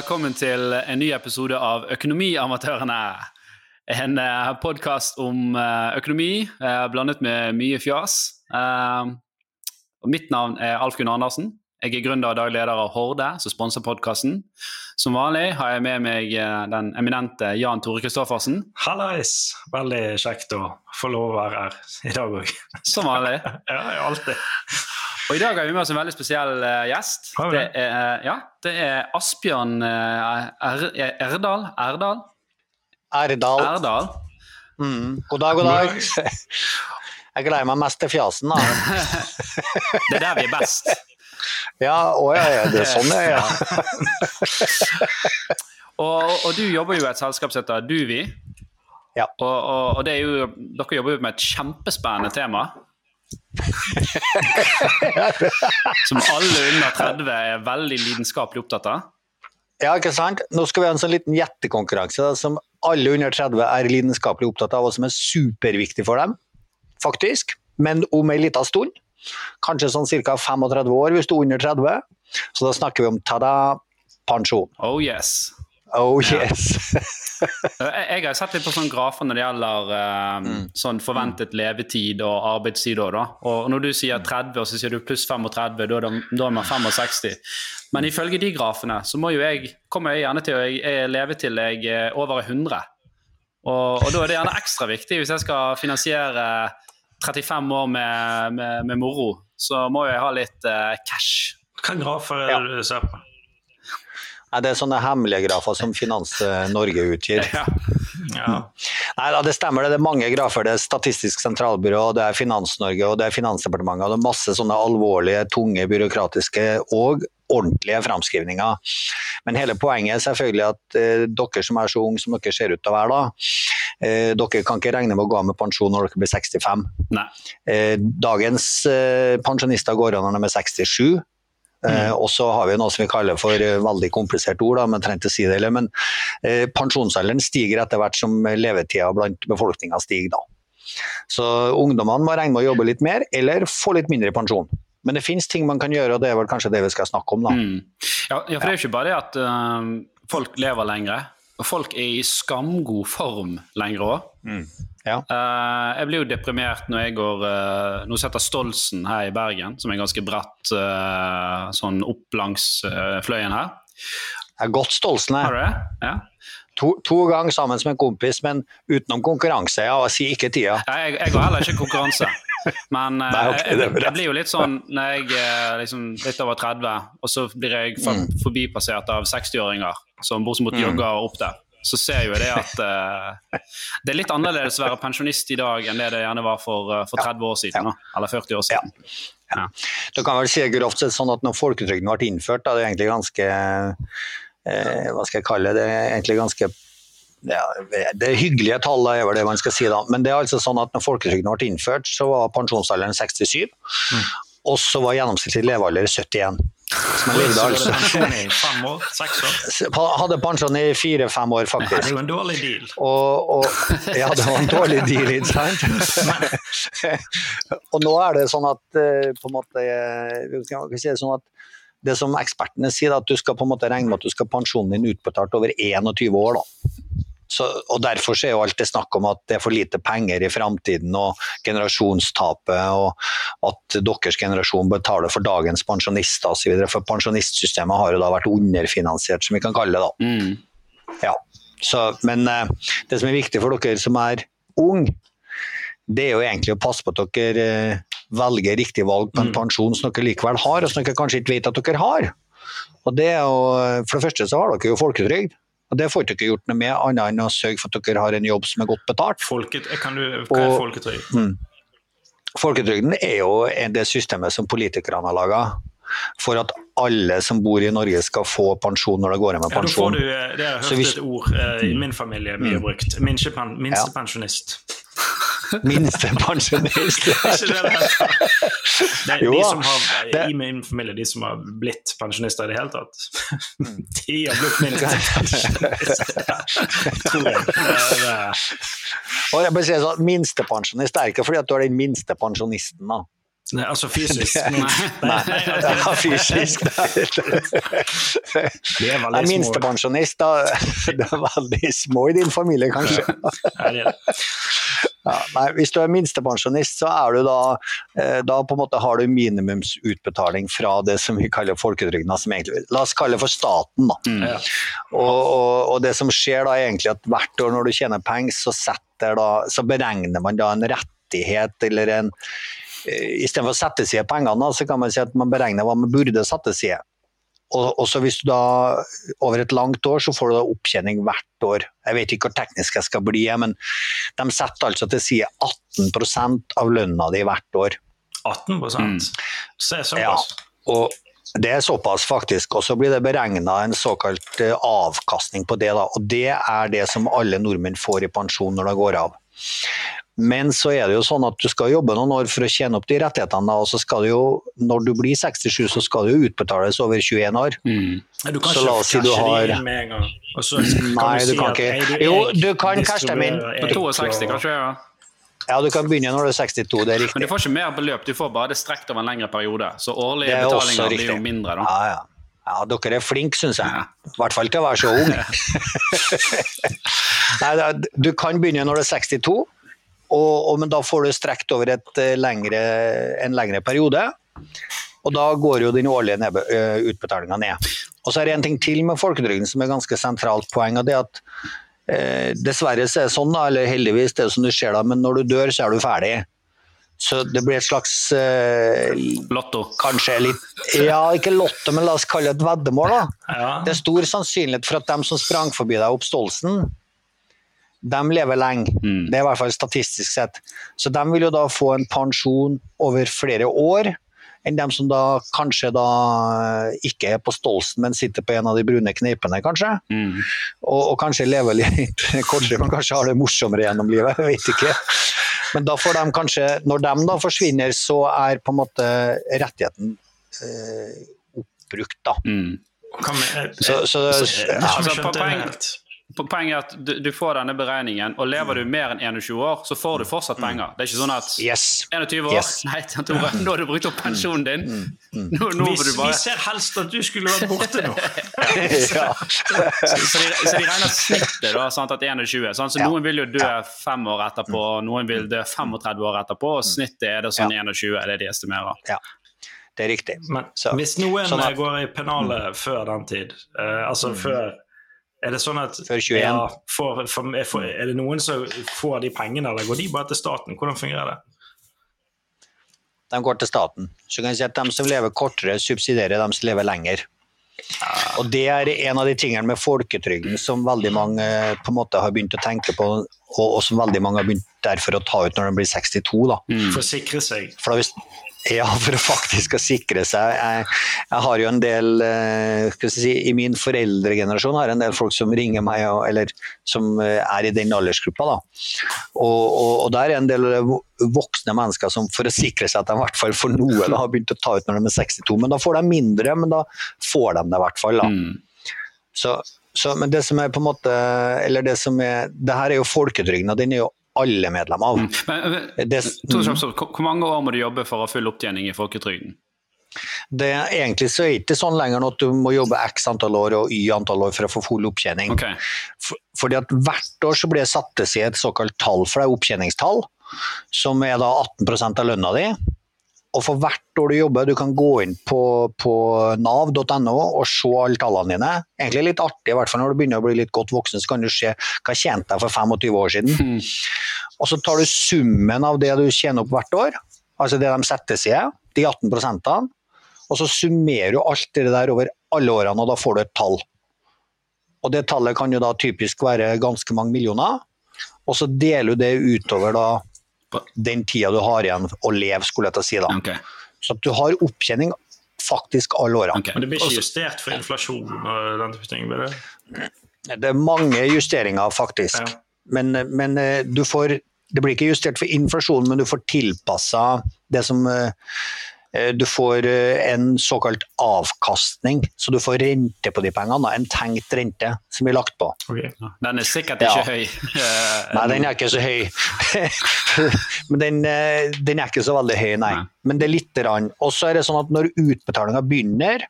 velkommen til en ny episode av Økonomiamatørene. En uh, podkast om uh, økonomi uh, blandet med mye fjas. mitt navn er Alf Gunn Andersen. Jeg er gründer og daglig leder av Horde, som sponser podkasten. Som vanlig har jeg med meg den eminente Jan Tore Christoffersen. Hallais! Veldig kjekt å få lov å være her i dag òg. Som vanlig. ja, alltid. Og I dag har vi med oss en veldig spesiell uh, gjest. Det er, uh, ja, det er Asbjørn uh, er, Erdal. Erdal? Erdal. Erdal. Mm. God dag, god dag. Jeg gleder meg mest til fjasen, da. det er der vi er best. Ja, å ja, ja, det er sånn det er. Ja. og, og, du jobber jo i et selskap som heter Duvi. Ja. Og, og, og det er jo, dere jobber jo med et kjempespennende tema. Som alle under 30 er veldig lidenskapelig opptatt av? Ja, ikke sant. Nå skal vi ha en sånn liten gjettekonkurranse som alle under 30 er lidenskapelig opptatt av, og som er superviktig for dem, faktisk. Men om ei lita stund. Kanskje sånn ca. 35 år hvis du er under 30. Så da snakker vi om tada, pensjon. Oh yes. Oh yes. jeg har sett litt på sånne grafer når det gjelder um, mm. sånn forventet levetid og arbeidstid. Da. Og når du sier 30, og så sier du pluss 35, da er man 65. Men ifølge de grafene så må jo jeg, kommer jeg gjerne til å leve til jeg er over 100. Og, og da er det gjerne ekstra viktig hvis jeg skal finansiere 35 år med, med, med moro, så må jeg ha litt uh, cash. Hvilken grafer er det du ser på? Nei, det er sånne hemmelige grafer som Finans Norge utgir. Ja. Ja. Nei da, det stemmer det. Det er mange grafer. Det er Statistisk sentralbyrå, det er Finans-Norge og det er Finansdepartementet. og Det er masse sånne alvorlige, tunge, byråkratiske og ordentlige framskrivninger. Men hele poenget er selvfølgelig at eh, dere som er så unge som dere ser ut til å være da, eh, dere kan ikke regne med å gå av med pensjon når dere blir 65. Eh, dagens eh, pensjonister går av når de er 67. Mm. Eh, og så har vi noe som vi kaller for eh, veldig komplisert ord, da, men trengte å si det heller. men eh, pensjonsalderen stiger etter hvert som levetida blant befolkninga stiger. da. Så ungdommene må regne med å jobbe litt mer, eller få litt mindre pensjon. Men det finnes ting man kan gjøre, og det er vel kanskje det vi skal snakke om. da. Mm. Ja, for det er jo ikke bare det at uh, folk lever lengre. Folk er i skamgod form lenger òg. Mm. Ja. Uh, jeg blir jo deprimert når jeg går uh, Nå setter Stolsen her i Bergen, som er ganske bratt uh, sånn opp langs fløyen her. Jeg har gått Stolsen her. Det? Ja. To, to ganger sammen som en kompis, men utenom konkurranse. Ja, si ikke tida. Jeg, jeg har heller ikke konkurranse. Men Nei, okay, jeg, jeg, blir jo litt sånn når jeg er liksom, litt over 30, og så blir jeg mm. forbipassert av 60-åringer som bortimot mm. jogger opp der så ser jo det at uh, det er litt annerledes å være pensjonist i dag enn det det gjerne var for, uh, for 30 år siden. Ja. Eller 40 år siden. Ja. Ja. Du kan vel si grovt sett sånn at når folketrygden ble innført, da, det er egentlig ganske eh, Hva skal jeg kalle det? det er egentlig ganske ja, det er hyggelige tall, er vel det man skal si da. Men det er altså sånn at når folketrygden ble innført, så var pensjonsalderen 67. Mm. Og så var gjennomsnittlig levealder 71. Så man levde altså fem år? Seks år? Hadde pensjon i fire-fem år, faktisk. Det er jo en dårlig deal. Og, og, ja, det var en dårlig deal, ikke sant? og nå er det sånn at eh, på en måte vi si det sånn at det som ekspertene sier, at du skal på en måte regne med at du skal pensjonen din utbetalt over 21 år. da. Så, og Derfor er jo alt det snakk om at det er for lite penger i framtiden og generasjonstapet, og at deres generasjon betaler for dagens pensjonister osv. For pensjonistsystemet har jo da vært underfinansiert, som vi kan kalle det. da. Mm. Ja. Så, men uh, det som er viktig for dere som er unge, det er jo egentlig å passe på at dere uh, velger riktig valg på en mm. pensjon som dere likevel har, og som dere kanskje ikke vet at dere har. Og det er jo, For det første så har dere jo folketrygd. Og Det får dere gjort noe med, annet enn å sørge for at dere har en jobb som er godt betalt. Folket, kan du, hva er folketrygd? Mm, folketrygden er jo det systemet som politikerne har laga for at alle som bor i Norge skal få pensjon når det går av med pensjon. Ja, du, det har jeg hørt hvis, et ord eh, i min familie mye mm. brukt. Minstepensjonist. Ja. Minstepensjonist. det de som har, I min familie, de som har blitt pensjonister i det hele tatt, de har blitt minstepensjonister. Og jeg bare sånn, Minstepensjonist er ikke fordi at du er den minste pensjonisten. da. Nei, altså fysisk? Nei, nei, nei, ja, fysisk De er veldig Minstepensjonist, da. Det er veldig små i din familie, kanskje. Ja, nei, hvis du er minstepensjonist, så er du da, eh, da på en måte har du minimumsutbetaling fra det som vi kaller folketrygden. La oss kalle det for staten. da. Mm. Og, og, og, det som skjer da er egentlig at hvert år når du tjener penger, så, da, så beregner man da en rettighet eller en Istedenfor å sette side pengene, så kan man si at man beregner hva man burde sette side. Og, og så hvis du da over et langt år, så får du da opptjening hvert år. Jeg vet ikke hvor teknisk jeg skal bli, men de setter altså til side 18% av lønna di hvert år. 18 mm. Så er såpass? Ja, og det er såpass, faktisk. Og så blir det beregna en såkalt eh, avkastning på det. Da. Og det er det som alle nordmenn får i pensjon når det går av. Men så er det jo sånn at du skal jobbe noen år for å tjene opp de rettighetene, og så skal det jo, når du blir 67, så skal det jo utbetales over 21 år. Mm. Du kan så la oss si du har med en gang. Nei, du, si kan ikke. Jo, du kan cashe dem inn. På 62, kanskje? Ja. Ja, du kan begynne når du er 62, det er riktig. Men du får ikke mer beløp, du får bare det strekt over en lengre periode. Så årlige betalinger blir jo mindre, da. Ja, ja. Ja, dere er flinke, syns jeg. I hvert fall til å være så ung. Nei, du kan begynne når du er 62, og, og, men da får du strekt over et, eh, lengre, en lengre periode. Og da går jo den årlige eh, utbetalinga ned. Og så er det en ting til med folketrygden som er ganske sentralt poeng. og det at eh, Dessverre så er det sånn, eller heldigvis, det er som du ser da, men når du dør, så er du ferdig. Så det blir et slags eh, Lotto? Kanskje litt Ja, ikke lotto, men la oss kalle det et veddemål. da. Ja. Det er stor sannsynlighet for at dem som sprang forbi deg opp Stolsen, de lever lenge. Mm. Det er i hvert fall statistisk sett. Så de vil jo da få en pensjon over flere år enn dem som da kanskje da ikke er på Stolsen, men sitter på en av de brune kneipene, kanskje. Mm. Og, og, kanskje lever litt kortere, men kanskje har det morsommere gjennom livet. Jeg vet ikke. Men da får de kanskje, når de da forsvinner, så er på en måte rettigheten eh, oppbrukt, da. Mm. Så, så, så, ja. Poeng, Poenget er at du, du, får denne beregningen, og lever du mer enn 21 år, så får du fortsatt mm. penger. Det er ikke sånn at yes. 21 år yes. Nei, Tore, nå har du brukt opp pensjonen din. Mm. Mm. Nå, nå vi, bare... vi, ser helst at du skulle vært borte nå. ja. så, så, de, så, de, regner snittet, da, sant, at 21. Sant? Så ja. Noen vil jo dø fem år etterpå, noen vil dø 35 år etterpå, og snittet er det sånn 21, er det de estimerer. Ja. Det er riktig. Men så, hvis noen sånn at, går i pennalet før den tid, uh, altså før er det sånn at ja, for, for, for, Er det noen som får de pengene, eller går de bare til staten? Hvordan fungerer det? De går til staten. Så kan jeg si at De som lever kortere, subsidierer dem som lever lenger. Og Det er en av de tingene med folketrygden som veldig mange på en måte har begynt å tenke på, og, og som veldig mange har begynt derfor å ta ut når de blir 62. da. Mm. For å sikre seg. For da, hvis, ja, for å faktisk å sikre seg. Jeg, jeg har jo en del eh, si, I min foreldregenerasjon har jeg en del folk som ringer meg, eller som eh, er i den aldersgruppa. Og, og, og der er en del voksne mennesker som for å sikre seg at de i hvert fall får noe, da, har begynt å ta ut når de er 62. Men da får de mindre, men da får de det i hvert fall. Mm. Så, så, men det som er på en måte, eller det som er, det her er jo folketrygden, og den er jo alle medlemmer av. Mm. Men, det, mm. Hvor mange år må du jobbe for å ha full opptjening i folketrygden? Det er Egentlig så er det ikke sånn lenger at du må jobbe x antall år og y antall år for å få full opptjening. Okay. For, fordi at Hvert år så blir det satt til side et såkalt tall for deg, opptjeningstall, som er da 18% av lønna di. Og for hvert år du jobber, du kan gå inn på, på nav.no og se alle tallene dine. Egentlig litt artig, i hvert fall når du begynner å bli litt godt voksen, så kan du se hva tjente jeg for 25 år siden. Mm. Og så tar du summen av det du tjener opp hvert år, altså det de setter seg, de 18 prosentene, og så summerer du alt det der over alle årene, og da får du et tall. Og det tallet kan jo da typisk være ganske mange millioner, og så deler du det utover da den tida du har igjen å leve, skulle jeg til å si. da. Okay. Så at du har opptjening faktisk alle årene. Okay. Men det blir ikke justert for inflasjon og den type ting? Blir det? det er mange justeringer, faktisk. Ja. Men, men, eh, du får Det blir ikke justert for inflasjon, men du får tilpassa det som Eh, du får eh, en såkalt avkastning, så du får rente på de pengene. En tenkt rente som blir lagt på. Okay. Den er sikkert ikke ja. høy. nei, den er ikke så høy. Men den, eh, den, er ikke så veldig høy, nei. Men det er lite grann. Og så er det sånn at når utbetalinga begynner,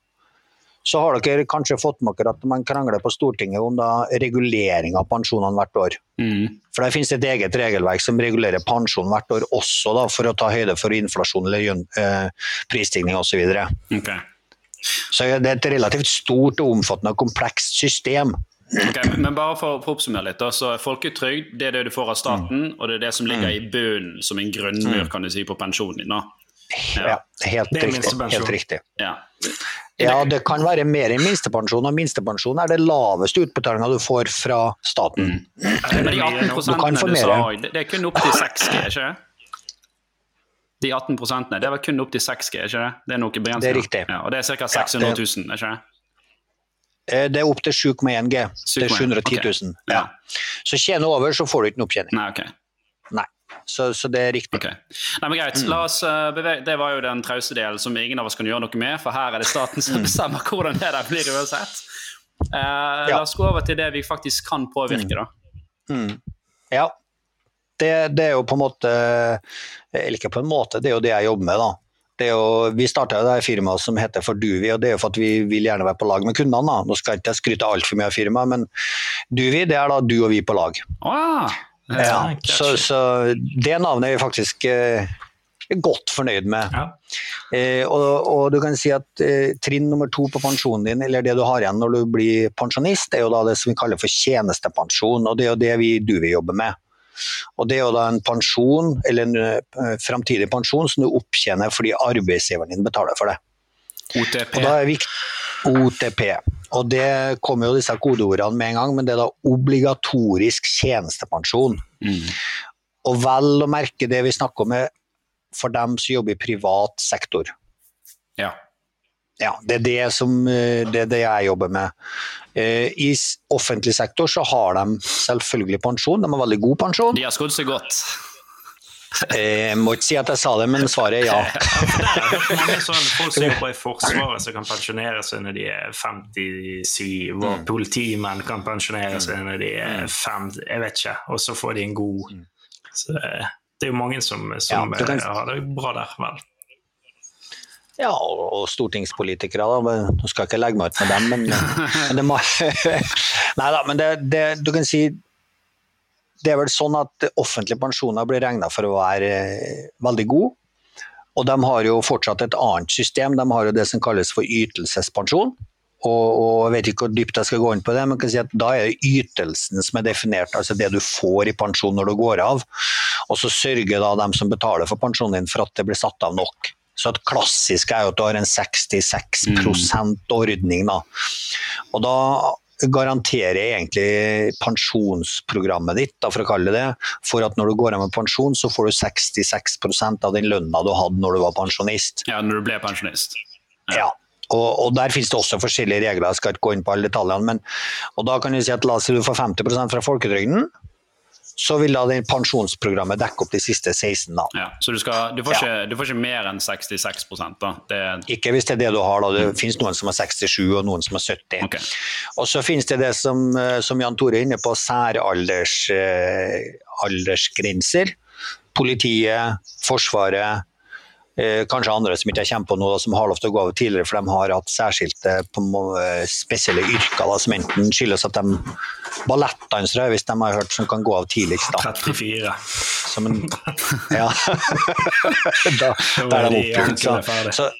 så har dere kanskje fått med dere at man krangler på Stortinget om da regulering av pensjonene hvert år. Mm. For Der finnes det et eget regelverk som regulerer pensjon hvert år også, da, for å ta høyde for inflasjon eller eh, prisstigning osv. Så, okay. så det er et relativt stort og omfattende og komplekst system. Okay, men bare for, for å oppsummere litt. så Folketrygd det er det du får av staten, mm. og det er det som ligger mm. i bunnen som en grunnmur mm. kan du si, på pensjonen din. da. Ja, helt, riktig, helt riktig. Ja. Ja, det kan være mer enn minstepensjon, og minstepensjon er det laveste utbetalinga du får fra staten. Mm. Men de 18 du kan få mer. det er kun opp til 6G, ikke det? De 18 det er vel kun opp til 6G, ikke det? Det er noe. Det er riktig. Ja, og det er ca. 600 000, ikke det? Eh, det er opp til 7,1 G. Det er 710 000. Okay. Ja. Så tjener over, så får du ikke noe opptjening. Nei, okay. Så, så, det er riktig. Okay. Nei, men greit, oss bevege, Det var jo den trause delen som ingen av oss kan gjøre noe med, for her er det staten som mm. bestemmer hvordan det der blir uansett. Uh, ja. La oss gå over til det vi faktisk kan påvirke, da. Mm. Mm. Ja. Det, det, er jo på en måte Eller ikke på en måte, det er jo det jeg jobber med, da. Jo, vi starta det firmaet som heter Forduvi, og det er jo for at vi vil gjerne være på lag med kundene. Da. Nå skal jeg ikke skryte altfor mye av firmaet, men Duvi det er da du og vi på lag. Ah. Ja, så, så, det navnet er vi faktisk eh, godt fornøyd med. Ja. Eh, og, og, du kan si at eh, trinn nummer to på pensjonen din, eller det du har igjen når du blir pensjonist, er jo da det som vi kaller for tjenestepensjon. Og det er jo det vi du vil jobbe med. Og Det er jo da en pensjon, eller en uh, framtidig pensjon som du opptjener fordi arbeidsgiveren din betaler for det. OTP. Og da er viktig, OTP. Og Det kommer jo disse kodeordene med en gang, men det er da obligatorisk tjenestepensjon. Mm. Og vel å merke det vi snakker om, for dem som jobber i privat sektor. Ja. Ja, det er det, som, eh, det, er det jeg jobber med. Eh, I offentlig sektor så har de selvfølgelig pensjon, de har veldig god pensjon. De har skodd seg godt. Jeg må ikke si at jeg sa det, men svaret er ja. Mange sånne folk som jobber i Forsvaret som kan pensjonere seg når de er 57, og mm. politimenn kan pensjonere seg når de er 50, jeg vet ikke, og så får de en god mm. så Det er jo mange som, som ja, kan... har det bra der, vel. Ja, og stortingspolitikere, da. Nå skal jeg ikke legge meg ut med dem, men, men det må Nei da, men det, det, du kan si det er vel sånn at offentlige pensjoner blir regna for å være eh, veldig gode. Og de har jo fortsatt et annet system. De har jo det som kalles for ytelsespensjon. Og, og jeg vet ikke hvor dypt jeg skal gå inn på det, men kan si at da er det ytelsen som er definert, altså det du får i pensjon når du går av. Og så sørger da de som betaler for pensjonen din for at det blir satt av nok. Så et klassisk er jo at du har en 66 mm. ordning. Da. Og da garanterer egentlig pensjonsprogrammet ditt, da, for å kalle det for at når du går av med pensjon, så får du 66% av den lønna du hadde når du var pensjonist. Ja, når du ble pensjonist. Ja. ja. Og, og, Der finnes det også forskjellige regler, jeg skal ikke gå inn på alle detaljene. Men, og da kan du si at La oss si du får 50% fra folketrygden, så vil da den pensjonsprogrammet dekke opp de siste 16. da. Ja, så du, skal, du, får ikke, du, får ikke, mer enn 66 da? Det... Ikke hvis det er det du har. da. Det mm. finnes noen som har 67 og noen som har 70. Okay. Og så finnes det det som, eh, som Jan Tore er inne på, særaldersgrenser. Eh, Politiet, Forsvaret, kanskje andre som ikke kommer på noe, som har lov til å gå av tidligere, for de har hatt særskilte eh, spesielle yrker da, som enten skyldes at de ballettdansere, hvis de har hørt, som kan gå av tidligst. Da. 34. Som en, ja. da, da er de oppgjort. Så, så,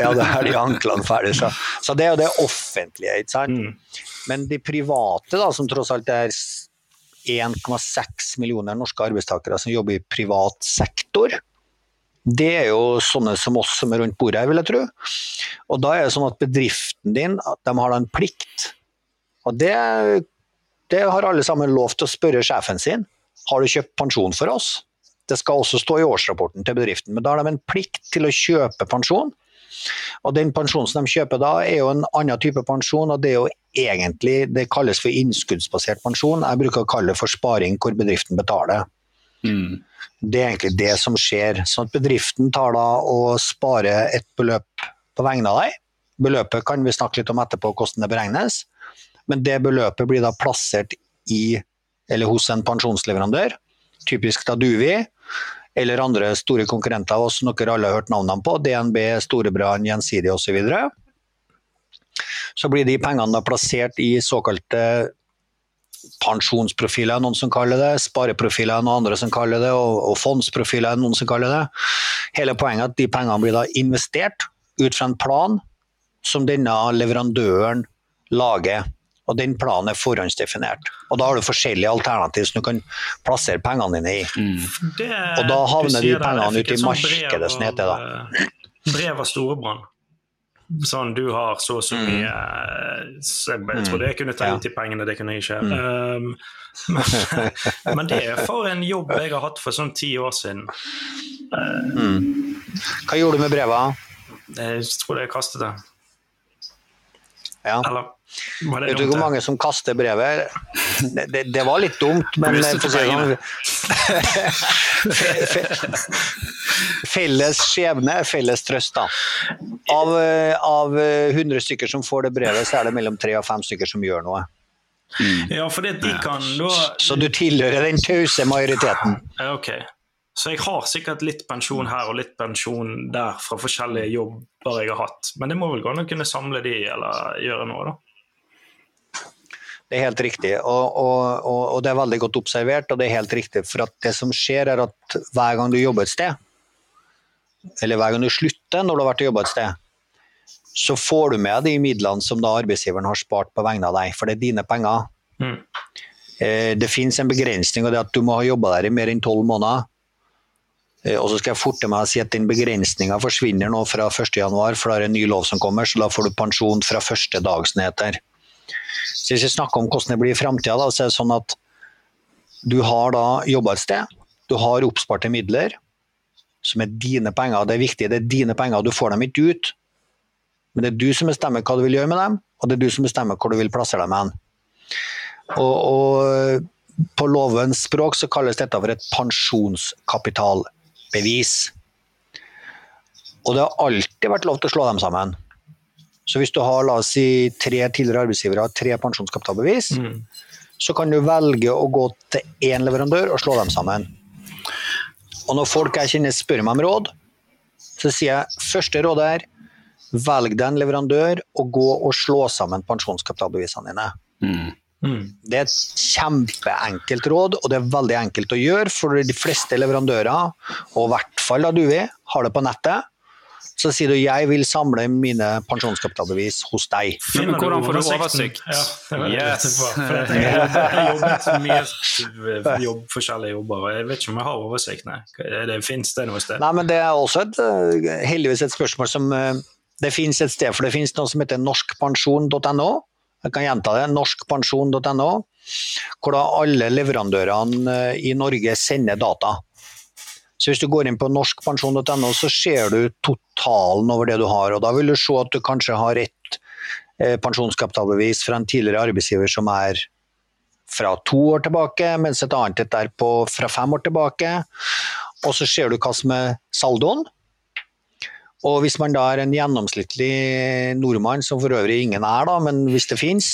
ja, da er de anklene ferdig. Så, så, det er jo det offentlige. ikke sant? Mm. Men de private, da, som tross alt er 1,6 millioner norske arbeidstakere som jobber i privat sektor, det er jo sånne som oss som er rundt bordet her, vil jeg tro. Og da er det sånn at bedriften din de har da en plikt. Og det, det har alle sammen lov til å spørre sjefen sin. Har du kjøpt pensjon for oss? Det skal også stå i årsrapporten til bedriften, men da har de en plikt til å kjøpe pensjon. Og Den pensjonen som de kjøper da, er jo en annen type pensjon, og det er jo egentlig det kalles for innskuddsbasert pensjon. Jeg bruker å kalle det for sparing hvor bedriften betaler. Mm. Det er egentlig det som skjer. Sånn at bedriften tar da og sparer et beløp på vegne av deg. Beløpet kan vi snakke litt om etterpå, hvordan det beregnes. Men det beløpet blir da plassert i, eller hos en pensjonsleverandør, typisk da Duvi, eller andre store konkurrenter av oss som dere alle har hørt navnene på, DNB, Storebrand, Gjensidige osv. Så, videre. så blir de pengene da plassert i såkalte pensjonsprofiler, noen som kaller det, spareprofiler, noen andre som kaller det, og, og fondsprofiler, noen som kaller det. Hele poenget er at de pengene blir da investert ut fra en plan som denne leverandøren lager. Og den planen er forhåndsdefinert. Og da har du forskjellige alternativer som du kan plassere pengene dine i. Mm. Det, og da havner de pengene ute i markedet, som heter det. Brev av Storebrand. Sånn, du har så og så Mm. mye så Jeg, jeg det jeg kunne ta ut de pengene, det kunne jeg ikke. Um, men, men det er for en jobb jeg har hatt for sånn ti år siden. Mm. Hva gjorde du med brevet? Jeg tror jeg kastet det. Ja. Eller det Vet du hvor mange som kaster brevet? Det, det, det var litt dumt, men for å si det sånn, Felles skjebne felles trøst, da. Av, eh, av eh, 100 stykker som får det brevet, så er det mellom 3 og 5 stykker som gjør noe. Ja, for det, de kan da Så du tilhører den tause majoriteten. Ok. Så jeg har sikkert litt pensjon her og litt pensjon der fra forskjellige jobber jeg har hatt. Men det må vel gå an å kunne samle de, eller gjøre noe, da. Det er helt riktig, og, og, og, det er veldig godt observert. og det er helt riktig, For at det som skjer, er at hver gang du jobber et sted, eller hver gang du slutter når du har vært og jobba et sted, så får du med de midlene som da arbeidsgiveren har spart på vegne av deg, for det er dine penger. Mm. Eh, Det finnes en begrensning, og det er at du må ha jobba der i mer enn tolv måneder. Eh, Og så skal jeg forte meg å si at den begrensninga forsvinner nå fra 1.1, for da er det en ny lov som kommer, så da får du pensjon fra første dag, som heter. Så hvis vi snakker om hvordan det blir i framtida, så er det sånn at du har da jobba et sted, du har oppsparte midler, som er dine penger. Det er viktig, det er dine penger, du får dem ikke ut. Men det er du som bestemmer hva du vil gjøre med dem, og det er du som bestemmer hvor du vil plassere dem hen. Og, og på lovens språk så kalles dette for et pensjonskapitalbevis. Og det har alltid vært lov til å slå dem sammen. Så hvis du har la oss si, tre tidligere arbeidsgivere og tre pensjonskapitalbevis, Mm. så kan du velge å gå til én leverandør og slå dem sammen. Og når folk jeg kjenner spør meg om råd, så sier jeg første rådet er velg deg en leverandør og gå og slå sammen pensjonskapitalbevisene dine. Mm. Mm. Det er et kjempeenkelt råd, og det er veldig enkelt å gjøre, for de fleste leverandører, og i hvert fall da Duvi, har det på nettet. Så sier du 'jeg vil samle mine pensjonskapitalbevis hos deg'. Men hvordan får du oversikt? Ja, Yes. jeg har jobb, forskjellige jobber, og jeg vet ikke om jeg har oversikt. Nei. Er Det, finnes det noe sted? Nei, men det er også et, eh, heldigvis et spørsmål som eh, Det finnes et sted, for det finnes noe som heter norskpensjon.no. Jeg kan gjenta det, norskpensjon.no. Hvor da alle leverandørene eh, i Norge sender data. Så hvis du går inn på norskpensjon.no, så ser du totalen over det du har. Og da vil du se at du kanskje har ett eh, pensjonskapitalbevis fra en tidligere arbeidsgiver som er fra to år tilbake, mens et annet et er på, fra fem år tilbake. Og så ser du hva som er saldoen. Og hvis man da er en gjennomsnittlig nordmann, som for øvrig ingen er, da, men hvis det finnes,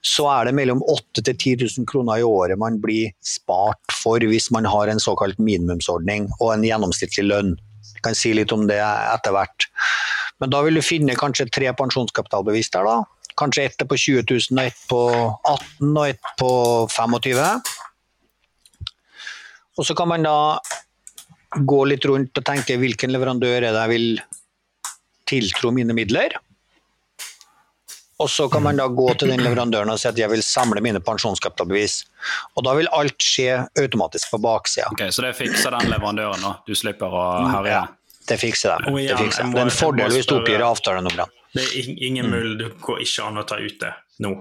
så er det mellom 8000 til 10 000 kroner i året man blir spart for hvis man har en såkalt minimumsordning og en gjennomsnittlig lønn. Jeg kan si litt om det etter hvert. Men da vil du finne kanskje tre pensjonskapitalbevis der, da. Kanskje ett på 20 000, og ett på 18 og ett på 25 Og så kan man da gå litt rundt og tenke hvilken leverandør er det jeg vil tiltro mine midler. Og så kan man da gå til den leverandøren og si at jeg vil samle mine pensjonskapitalbevis. Og da vil alt skje automatisk på baksida. Ok, Så det fikser den leverandøren, nå? Du slipper å herje? Ja, det fikser de. Det, fikser de. det er en fordel hvis du oppgir avtalenummeret. Det er ingen mulig, det går ikke an å ta ut det nå.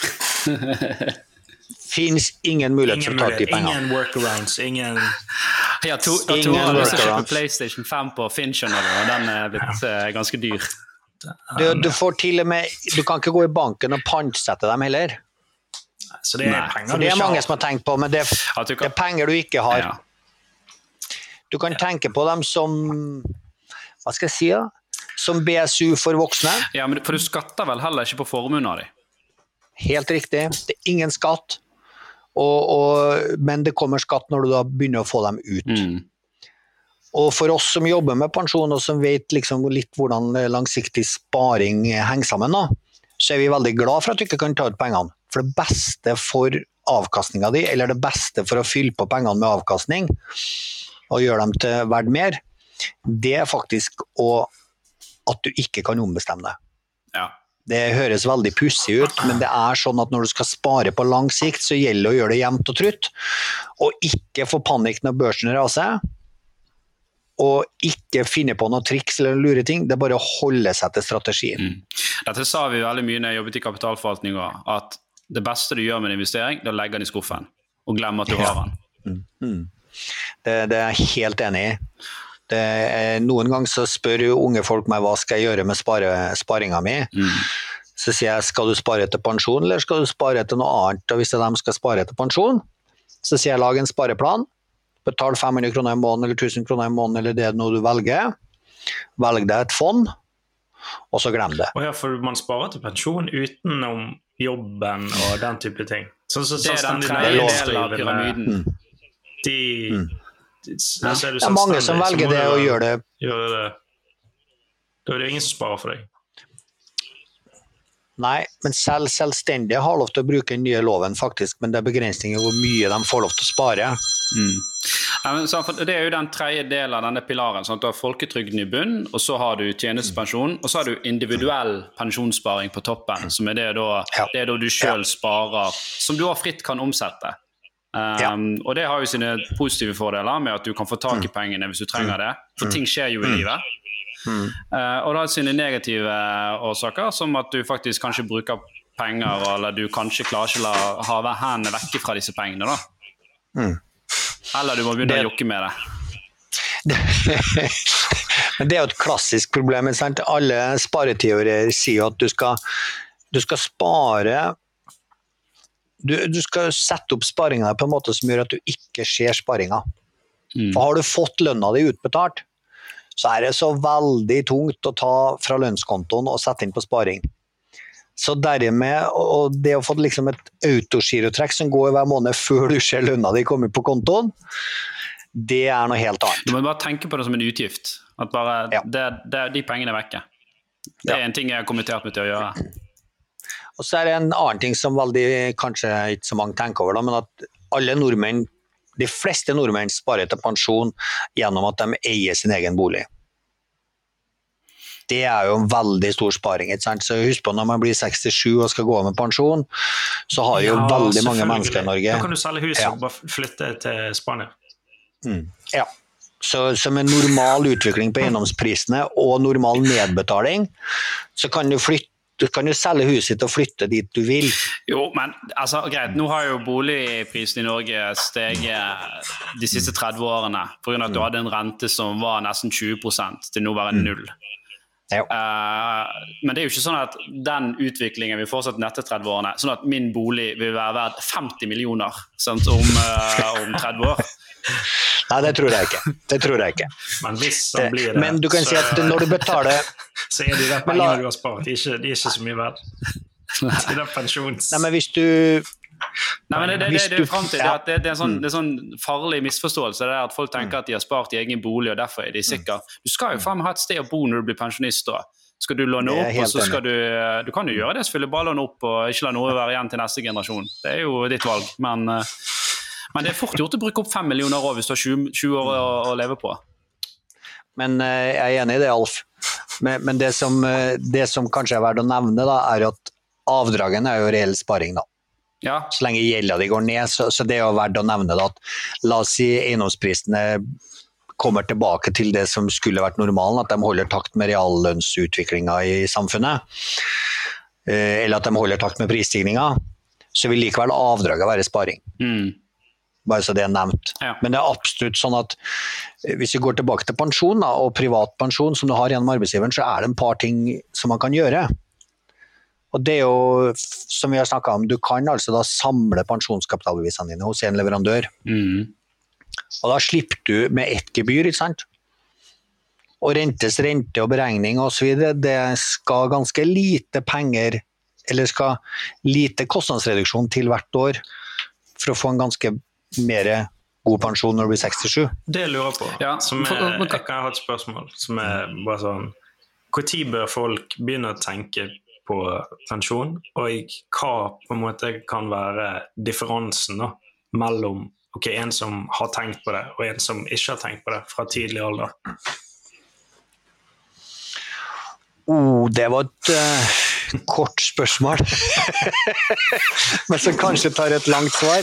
Fins ingen mulighet for å ta de pengene. ingen workarounds, ingen Ja, to, to Ingen har lyst til å kjøpe PlayStation 5 på Finn, skjønner du, og den er blitt uh, ganske dyr. Du, du får til og med Du kan ikke gå i banken og pantsette dem heller. Så det er penger For det er mange som har tenkt på, men det, kan... det er penger du ikke har. Ja. Du kan tenke på dem som Hva skal jeg si? da? Som BSU for voksne. ja, men For du skatter vel heller ikke på formuen av dem? Helt riktig. Det er ingen skatt. Og, og, men det kommer skatt når du da begynner å få dem ut. Mm. Og for oss som jobber med pensjon, og som vet liksom litt hvordan langsiktig sparing henger sammen, da, så er vi veldig glad for at du ikke kan ta ut pengene. For det beste for avkastninga di, eller det beste for å fylle på pengene med avkastning, og gjøre dem til verdt mer, det er faktisk å, at du ikke kan ombestemme deg. Ja. Det høres veldig pussig ut, men det er sånn at når du skal spare på lang sikt, så gjelder det å gjøre det jevnt og trutt. Og ikke få panikk når børsen raser. Og ikke finne på noe triks eller lure ting. Det er bare å holde seg til strategien. Mm. Dette sa vi veldig mye når jeg jobbet i kapitalforvaltninga, at det beste du gjør med en investering, det er å legge den i skuffen og glemme at du har den. Det, det er jeg helt enig i. Det er, noen ganger så spør unge folk meg hva skal jeg gjøre med spare, sparinga mi. Mm. Så sier jeg skal du spare til pensjon, eller skal du spare til noe annet? Og hvis de skal spare til pensjon, så sier jeg lag en spareplan. Betal 500 kroner i måneden eller 1000 kroner i måneden, eller det er noe du velger. Velg deg et fond, og så glem det. Og ja, for man sparer til pensjon utenom jobben og den type ting. Sånn som Det er den tredje delen av pyramiden. De, Mm. Er du Det er mange som velger det og gjør det. Gjør det. Da er det ingen som sparer for deg. Nei, men selv selvstendige har lov til å bruke den nye loven, faktisk, men det er begrensninger hvor mye de får lov til å spare. Mm. Ja, men, det er jo den tredje delen av denne pilaren. Sånn at du har folketrygden i bunn, og så har du tjenestepensjon, og så har du individuell pensjonssparing på toppen, som er det da, Ja. det er da du sjøl sparer, som du har fritt kan omsette. Um, Ja. Og det har jo sine positive fordeler med at du kan få tak i pengene hvis du trenger det, for ting skjer jo i livet. Mm. Uh, og det har sine negative årsaker, som at du faktisk kanskje bruker penger, eller du kanskje klarer ikke å ha hendene vekke fra disse pengene. da. Mm. Eller du må begynne Det- å jokke med det. Men det er jo et klassisk problem. Alle spareteorier sier jo at du skal, du skal spare du, du skal sette opp sparinga på en måte som gjør at du ikke ser sparinga. Mm. For har du fått lønna di utbetalt, så er det så veldig tungt å ta fra lønnskontoen og sette inn på sparing. Så dermed, og det å få liksom et autogirotrekk som går hver måned før du ser lønna di komme på kontoen, det er noe helt annet. Du må bare tenke på det som en utgift. At bare Ja. det, det, De pengene er vekke. Det er Ja. en ting jeg har kommentert meg til å gjøre. Og så er det en annen ting som veldig, kanskje ikke så mange tenker over, da, men at alle nordmenn, de fleste nordmenn sparer til pensjon gjennom at de eier sin egen bolig. Det er jo en veldig stor sparing. ikke sant? Så husk på når man blir 67 og skal gå av med pensjon, så har jo Ja, veldig mange mennesker i Norge Da kan du selge huset Ja. og bare flytte til Spania. Ja. Så som en normal utvikling på eiendomsprisene og normal nedbetaling, så kan du, flytte, du kan jo selge huset ditt og flytte dit du vil. Jo, men altså, greit, nå har jo boligprisen i Norge steget de siste 30 årene pga. at du hadde en rente som var nesten 20% til nå bare null. Ja. Eh, men det er jo ikke sånn at den utviklingen vil fortsette etter 30 årene. Sånn at min bolig vil være verdt 50 millioner sant, om, uh, om 30 år. Nei, det tror jeg ikke. Det tror jeg ikke. Men hvis han blir det, Men du kan si at når du betaler så er de der pengene du har spart, de er ikke, de er ikke så mye verdt. De der pensjons... Nei, men hvis du Nei, men det, det, det, det, frem til, det, er en sånn, det er sånn farlig misforståelse. Det er at Folk tenker at de har spart i egen bolig, og derfor er de sikre. Du skal jo faen meg ha et sted å bo når du blir pensjonist. da. Skal du låne opp, og så skal du Du kan jo gjøre det, selvfølgelig bare låne opp og ikke la noe være igjen til neste generasjon. Det er jo ditt valg. Men, eh, men det er fort gjort å bruke opp fem millioner år hvis du har 20, 20 år å, å leve på. Men eh, jeg er enig i det, Alf. Men, men det, som, eh, det som kanskje er verdt å nevne, da, er at avdragen er jo reell sparing. da. Ja, Så lenge gjelda di går ned, så, så det er jo verdt å nevne det at la oss si eiendomsprisene kommer tilbake til det som skulle vært normalen, at de holder takt med reallønnsutviklinga i samfunnet, eh, eller at de holder takt med prisstigninga, så vil likevel avdraget være sparing. mm. bare så det er nevnt. Ja. Men det er absolutt sånn at eh, hvis vi går tilbake til pensjon da, og privat pensjon som du har gjennom arbeidsgiveren, så er det en par ting som man kan gjøre. Og det er jo, som vi har snakka om, du kan altså da samle pensjonskapitalbevisene dine hos en leverandør. Mm. Og da slipper du med ett gebyr, ikke sant. Og rentes rente og beregning osv. Det skal ganske lite penger, eller skal lite kostnadsreduksjon til hvert år for å få en ganske mer god pensjon når du blir 67. Det lurer jeg på, Ja, som er, jeg kan ha et spørsmål som er bare sånn Når bør folk begynne å tenke på pensjon, og hva på en måte kan være differansen da, mellom okay, en som har tenkt på det, og en som ikke har tenkt på det fra tidlig alder? Oh, det var et uh, kort spørsmål. Men som kanskje tar et langt svar.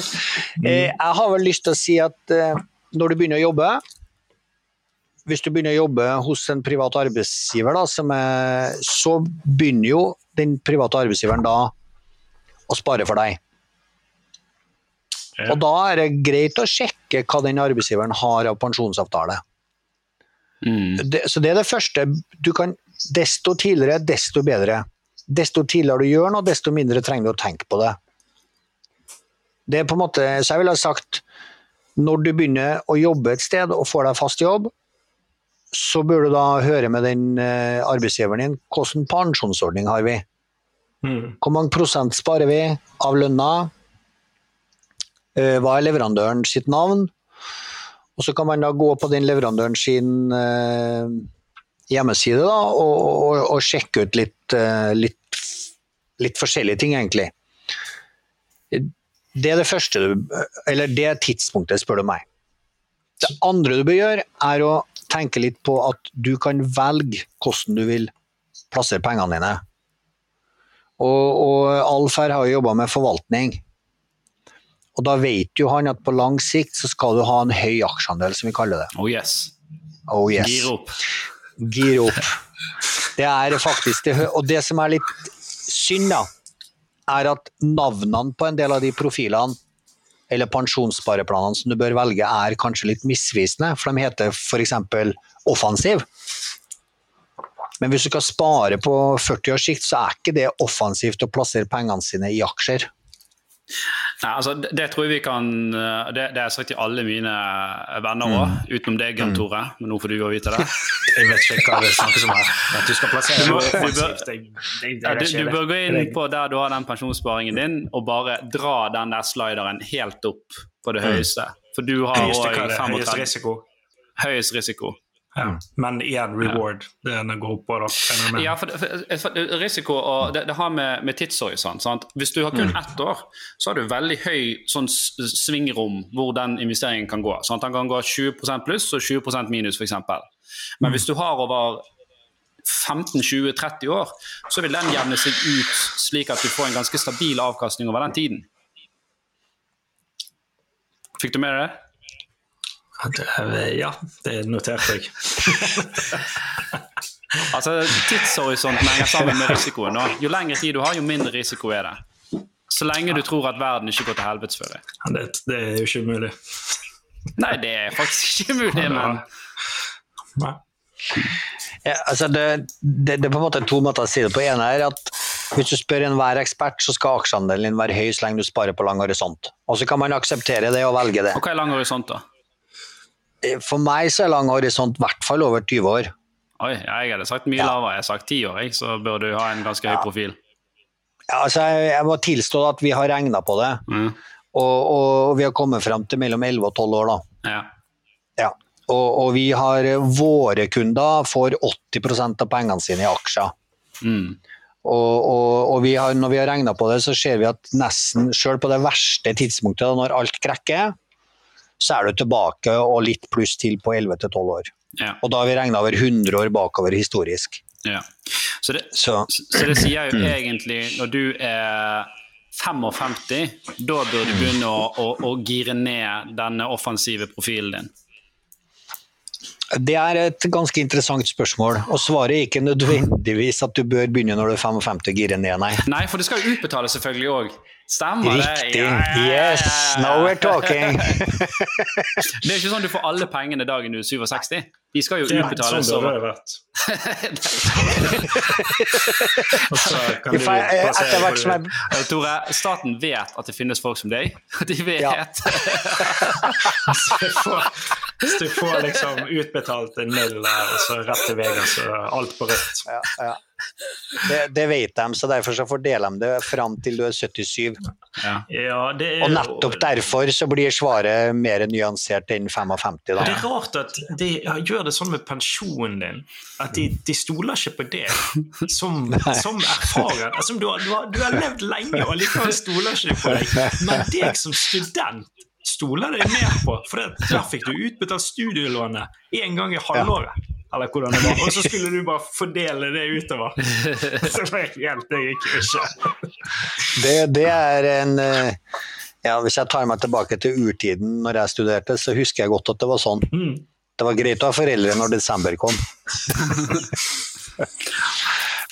Eh, jeg har vel lyst til å si at eh, når du begynner å jobbe Hvis du begynner å jobbe hos en privat arbeidsgiver, da, som er, så begynner jo den private arbeidsgiveren da å spare for deg. Ja. Og da er det greit å sjekke hva den arbeidsgiveren har av pensjonsavtale. Mm. det, så det er det første. Du kan, desto tidligere, desto bedre. Desto tidligere du gjør noe, desto mindre trenger du å tenke på det. Det er på en måte, så jeg ville ha sagt, når du begynner å jobbe et sted og får deg fast jobb, så bør du da høre med den eh, arbeidsgiveren din, hvilken pensjonsordning har vi? Mm. Hvor mange prosent sparer vi av lønna? Eh, Hva er leverandøren sitt navn? Og så kan man da gå på den leverandøren sin eh, hjemmeside da, og, og, og sjekke ut litt, litt, litt forskjellige ting, egentlig. Det er det første du Eller det tidspunktet, spør du meg. Det andre du bør gjøre, er å tenke litt på at du kan velge hvordan du vil plassere pengene dine. Og, og Alf her har jo jobba med forvaltning. Og da vet jo han at på lang sikt så skal du ha en høy aksjeandel, som vi kaller det. Oh yes. Oh yes. Gir opp. Gir opp. Det er faktisk det, Og det som er litt synd, da, er at navnene på en del av de profilene, eller pensjonsspareplanene som du bør velge, er kanskje litt misvisende. For de heter f.eks. offensiv. Men hvis du skal spare på 40 års sikt, så er ikke det offensivt å plassere pengene sine i aksjer. Nei, altså, det, tror jeg vi kan eh, Det, det har jeg sagt til alle mine venner òg, utenom deg, Jan Tore. Men nå får du jo vite det. Jeg vet ikke hva det snakkes om her. Du skal plassere Du noe offensivt. Du, bør gå inn på der du har den pensjonssparingen din, og bare dra den der slideren helt opp på det høyeste. For du har òg det? Høyeste 35 risiko. høyest risiko. Ja. Men igjen reward. Det er den går opp på, da. regner jeg med. Ja, for, for, for risiko og det, det har med, med tidshorisont. Sant? Hvis du har kun ett år, så har du veldig høy sånn svingrom hvor den investeringen kan gå. Sant? Den kan gå 20% pluss og 20% minus, f.eks. Men hvis du har over 15-20-30 år, så vil den jevne seg ut slik at du får en ganske stabil avkastning over den tiden. Fikk du med deg det? Det er- Ja, det noterte jeg. Altså, Tidshorisonten henger sammen med risikoen. nå. jo lengre tid du har, jo mindre risiko er det. Så lenge du tror at verden ikke går til helvetes for deg. Ja, Det, det er jo ikke umulig. Nei, det er faktisk ikke mulig, men Nei. Ja, altså det, det, det er på en måte to måter å si det på. En er at hvis du spør enhver ekspert, så skal aksjeandelen din være høy så lenge du sparer på lang horisont. Og så kan man akseptere det og velge det. Og hva er lang horisont, da? For meg så er lang horisont i hvert fall over 20 år. Oi, jeg hadde sagt mye Ja. lavere. Jeg har sagt ti år, jeg, så bør du ha en ganske høy profil. Ja, altså jeg, jeg må tilstå at vi har regna på det, Mm. og, og vi har kommet frem til mellom 11 og 12 år. da. Ja. Ja. Og, og vi har våre kunder får 80 av pengene sine i aksjer. Mm. Og, og, og vi har, når vi har regna på det, så ser vi at nesten, selv på det verste tidspunktet, når alt krekker, så er du tilbake og litt pluss til på 11-12 år. Ja. Og da har vi regna over 100 år bakover historisk. ja. Så, det, Så så det sier jo egentlig, når du er 55, da bør du begynne å, å, å gire ned denne offensive profilen din. det er et ganske interessant spørsmål, og svaret er ikke nødvendigvis at du bør begynne når du er 55 og gire ned, nei. Nei, for det skal jo utbetales selvfølgelig òg. Stemmer Riktig. Ja, ja, ja, yes, now we're talking. det er ikke sånn du får alle pengene dagen du er 67. De skal jo utbetales sånn det jeg Tore, staten vet at det finnes folk som deg. De vet. Ja. Hvis du får liksom utbetalt en null og så rett til Vegas og alt på rødt. Ja, ja. Det, det, vet de, så derfor så fordeler de det fram til du er 77. Ja. Ja, er, og nettopp derfor så blir svaret mer nyansert enn 55. Da. Det er rart at de gjør det sånn med pensjonen din, at de, de stoler ikke på det som, som erfaren. Altså, du, har, du, har, du, har, levd lenge, og likevel stoler ikke de på deg. Men deg som student stoler de mer på, for der fikk du utbetalt studielånet én gang i halvåret. Eller hvordan det var. Og så skulle du bare fordele det utover. Så det helt det gikk ikke. Det, det er en eh, ja, Hvis jeg tar meg tilbake til urtiden når jeg studerte, så husker jeg godt at det var sånn. Mm. Det var greit å ha foreldre når desember kom.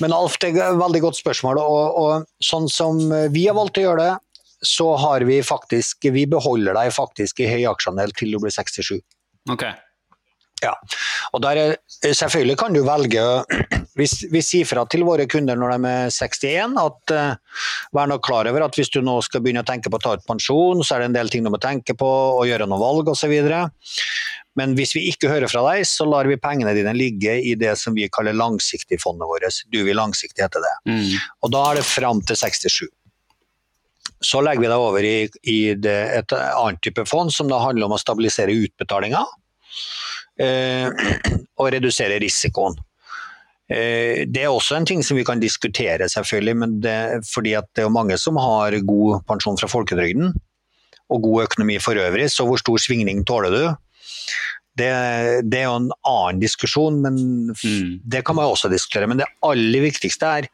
Men Alf, det er et veldig godt spørsmål. Og, og, sånn som vi har valgt å gjøre det, så har vi faktisk Vi beholder deg faktisk i høy aksjeandel til du blir 67. Okay. Ja, og der, eh, Selvfølgelig kan du velge Vi, vi sier fra til våre kunder når de er 61 at uh, vær nå klar over at hvis du nå skal begynne å tenke på å ta ut pensjon, så er det en del ting du må tenke på og gjøre noen valg osv. Men hvis vi ikke hører fra deg, så lar vi pengene dine ligge i det som vi kaller langsiktigfondet vårt. Du vil langsiktig etter det. Mm. Og da er det fram til 67. Så legger vi deg over i, i det, et annet type fond som da handler om å stabilisere utbetalinger og redusere risikoen. Eh, det er også en ting som vi kan diskutere, selvfølgelig, men det, fordi det er mange som har god pensjon fra folketrygden og god økonomi for øvrig, så hvor stor svingning tåler du? Det, det er jo en annen diskusjon, men mm. det kan man også diskutere. Men det aller viktigste er,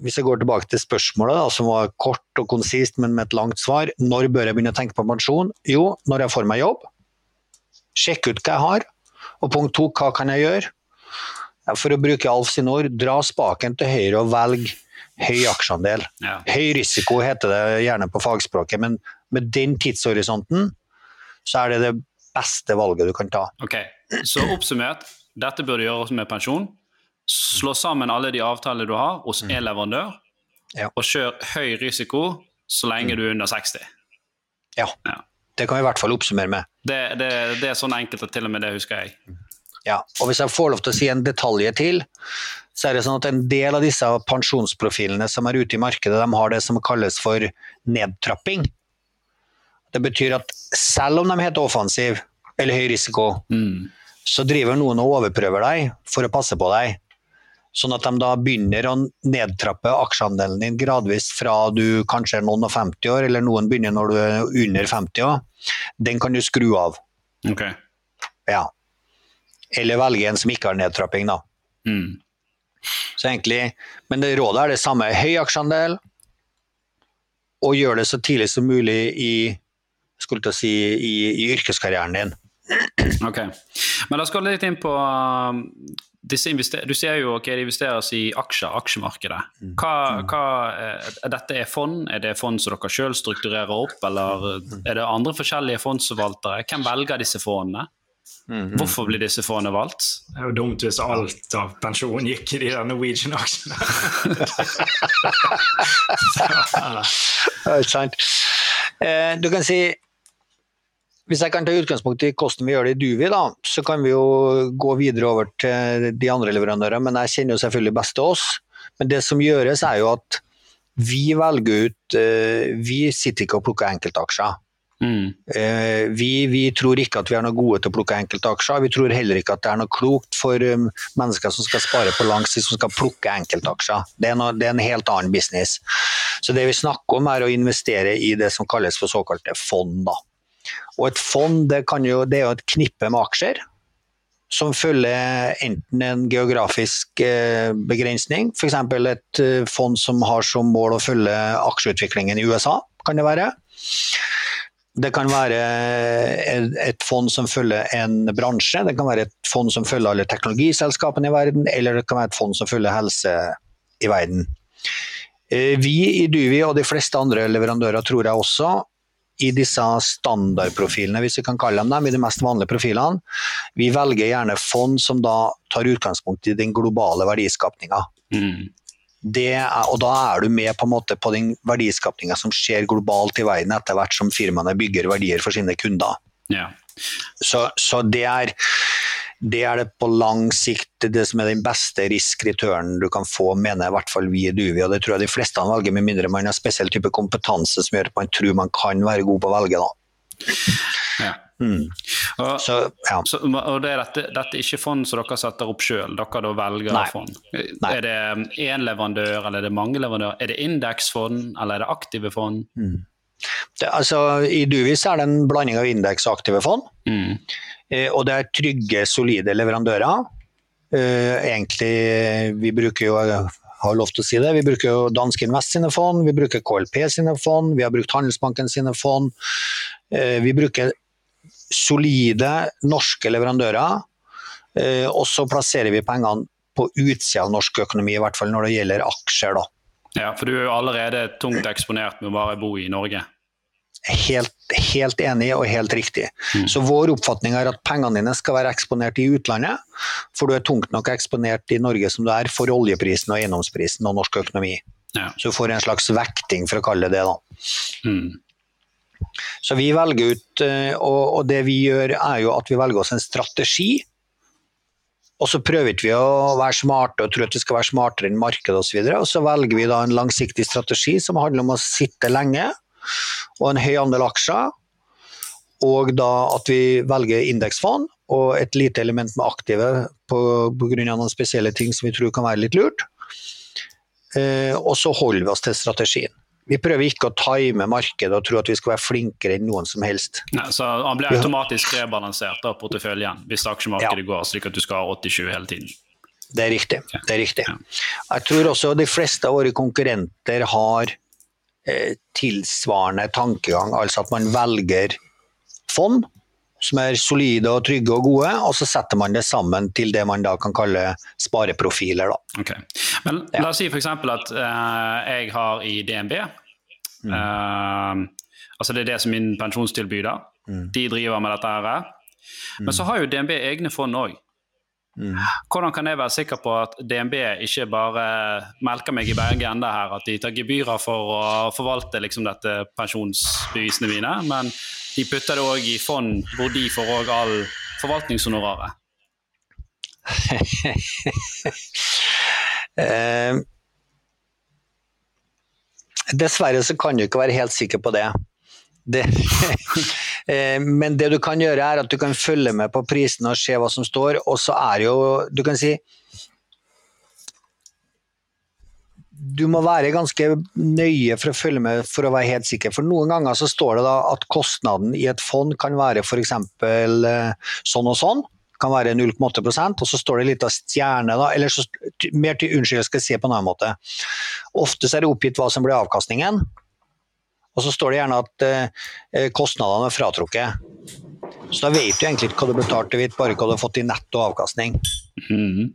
hvis jeg går tilbake til spørsmålet, da, som var kort og konsist, men med et langt svar, når bør jeg begynne å tenke på pensjon? Jo, når jeg får meg jobb Sjekk ut hva jeg har. Og punkt to, hva kan jeg gjøre? For å bruke Alf sine ord, dra spaken til høyre og velg høy aksjeandel. Ja. Høy risiko heter det gjerne på fagspråket, men med den tidshorisonten så er det det beste valget du kan ta. Ok, Så oppsummert, dette burde gjøres med pensjon. Slå sammen alle de avtalene du har hos mm. leverandør, ja. og kjør høy risiko så lenge mm. du er under 60. Ja. ja. Det kan vi i hvert fall oppsummere med. Det, det, det er sånn enkelt at til og med det husker jeg. Ja, og Hvis jeg får lov til å si en detalj til, så er det sånn at en del av disse pensjonsprofilene som er ute i markedet, de har det som kalles for nedtrapping. Det betyr at selv om de heter offensiv eller høy risiko, mm. så driver noen og overprøver deg for å passe på deg. Sånn at de da begynner å nedtrappe aksjeandelen din gradvis fra du kanskje er noen og 50 år, eller noen begynner når du er under 50 år. Den kan du skru av. Ok. Ja. Eller velge en som ikke har nedtrapping, da. Mm. Så egentlig, Men det rådet er det samme. Høy aksjeandel, og gjør det så tidlig som mulig i, skulle si, i, i yrkeskarrieren din. Ok. Men la oss gå litt inn på du ser jo ok, det investeres i aksjer, aksjemarkedet. Mm. Hva, mm. hva, er, eh, dette er fond? Er det fond som dere selv strukturerer opp, eller mm. er det andre forskjellige fondsforvaltere? Hvem velger disse fondene? Hvorfor blir disse fondene valgt? Det er jo dumt hvis alt av pensjon gikk i de der Norwegian-aksjene. Sant. Eh, du kan si hvis jeg kan ta utgangspunkt i hvordan vi gjør det i Duvi, da, så kan vi jo gå videre over til de andre leverandørene. Men jeg kjenner jo selvfølgelig best til oss. Men det som gjøres, er jo at vi velger ut eh, Vi sitter ikke og plukker enkeltaksjer. Mm. Eh, vi, vi, tror ikke at vi er noe gode til å plukke enkeltaksjer. Vi tror heller ikke at det er noe klokt for um, mennesker som skal spare på lang sikt, som skal plukke enkeltaksjer. Det, det, er en helt annen business. Så det vi snakker om, er å investere i det som kalles for såkalte fond. da. Og et fond det, jo, det er jo et knippe med aksjer som følger enten en geografisk eh, begrensning, f.eks. et eh, fond som har som mål å følge aksjeutviklingen i USA, kan det være. Det kan være et fond som følger en bransje, det kan være et fond som følger alle teknologiselskapene i verden, eller det kan være et fond som følger helse i verden. Eh, vi i Duvi og de fleste andre leverandører tror jeg også, i disse standardprofilene, hvis vi kan kalle dem dem, i de mest vanlige profilene, vi velger gjerne fond som da tar utgangspunkt i den globale verdiskapninga. Mm. og da er du med på, måte på den verdiskapninga som skjer globalt i verden etter hvert som firmaene bygger verdier for sine kunder. Yeah. Så, så det er det er det på lang sikt det som er den beste risk-returnen du kan få, mener i hvert fall vi i Duvi. og Det tror jeg de fleste velger, med mindre man har spesiell type kompetanse som gjør at man tror man kan være god på å velge. da. Ja. Mm. Og, så, ja. så, og det er dette, dette er ikke fond som dere setter opp sjøl, dere da velger Nei. fond. Nei. Er det én leverandør, eller er det mange leverandører? Er det indeksfond, eller er det aktive fond? Mm. Det, altså, I Duvis er det en blanding av indeks og aktive fond. Mm. Eh, og det er trygge, solide leverandører. Eh, egentlig, vi bruker jo har lov til å si det. Vi bruker jo Danske Invest sine fond, vi bruker KLP sine fond, vi har brukt Handelsbanken sine fond. Eh, vi bruker solide norske leverandører, og så plasserer vi pengene på utsida av norsk økonomi, i hvert fall når det gjelder aksjer. da. Ja, For du er jo allerede tungt eksponert med å bare bo i Norge? Helt, helt, enig og helt riktig. Mm. Så Vår oppfatning er at pengene dine skal være eksponert i utlandet, for du er tungt nok eksponert i Norge som du er for oljeprisen og eiendomsprisen og norsk økonomi. Ja. Så du får en slags vekting, for å kalle det det. da. Mm. Så vi velger ut, eh, og, det vi gjør er jo at vi velger oss en strategi. Og så prøver vi å være smarte og tro at vi skal være smartere enn markedet osv. Og, så og så velger vi da en langsiktig strategi som handler om å sitte lenge og en høy andel aksjer. Og da at vi velger indeksfond og et lite element med aktive pga. noen spesielle ting som vi tror kan være litt lurt. Eh, og så holder vi oss til strategien. Vi prøver ikke å time markedet og tro at vi skal være flinkere enn noen som helst. Nei, så Han blir automatisk rebalansert av porteføljen hvis aksjemarkedet ja. går slik at du skal ha 80-20 hele tiden? Det er riktig. det er riktig. Jeg tror også de fleste av våre konkurrenter har tilsvarende tankegang, altså at man velger fond som er solide og trygge og gode, og så setter man det sammen til det man da kan kalle spareprofiler. Da. Okay. Men. La oss si f.eks. at uh, jeg har i DNB mm. uh, altså Det er det som min pensjonstilbyder. Mm. De driver med dette. her. Men mm. så har jo DNB egne fond òg. Mm. Hvordan kan jeg være sikker på at DNB ikke bare melker meg i begge ender her, at de tar gebyrer for å forvalte liksom, dette pensjonsbevisene mine, men de putter det òg i fond hvor de får òg all forvaltningshonoraret? eh, dessverre så kan du ikke være helt sikker på det. Det Eh, men det du kan gjøre, er at du kan følge med på prisene og se hva som står, og så er jo Du kan si du må være ganske nøye for å følge med for å være helt sikker. For noen ganger så står det da at kostnaden i et fond kan være f.eks. Eh, sånn og sånn. Kan være 0,8% og så står det litt av stjerne, da. Eller så, mer til unnskyld, jeg skal se på en annen måte. Ofte så er det oppgitt hva som blir avkastningen. Og så står det gjerne at eh, kostnadene er fratrukket. Så da vet du egentlig ikke hva du betalte, hvitt, bare hva du har fått i netto avkastning. Mm.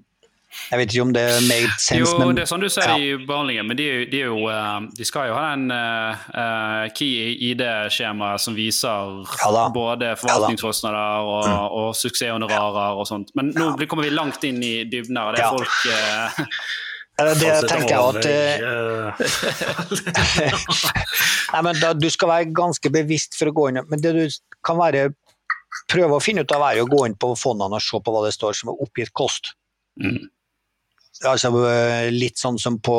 Jeg vet ikke om det made sense, jo, men, det er sånn du ser ja. i behandlingen, men de, de, jo, eh, de, skal jo ha den uh, key ID-skjemaet som viser ja både forvaltningskostnader og, mm. og suksesshonorarer og sånt. Men nå kommer vi langt inn i dybden her. Det er folk uh, det tenker jeg at Nei, men da, Du skal være ganske bevisst for å gå inn Men det du kan være prøve å finne ut av, er å gå inn på fondene og se på hva det står som er oppgitt kost. Mm. Altså, litt sånn som på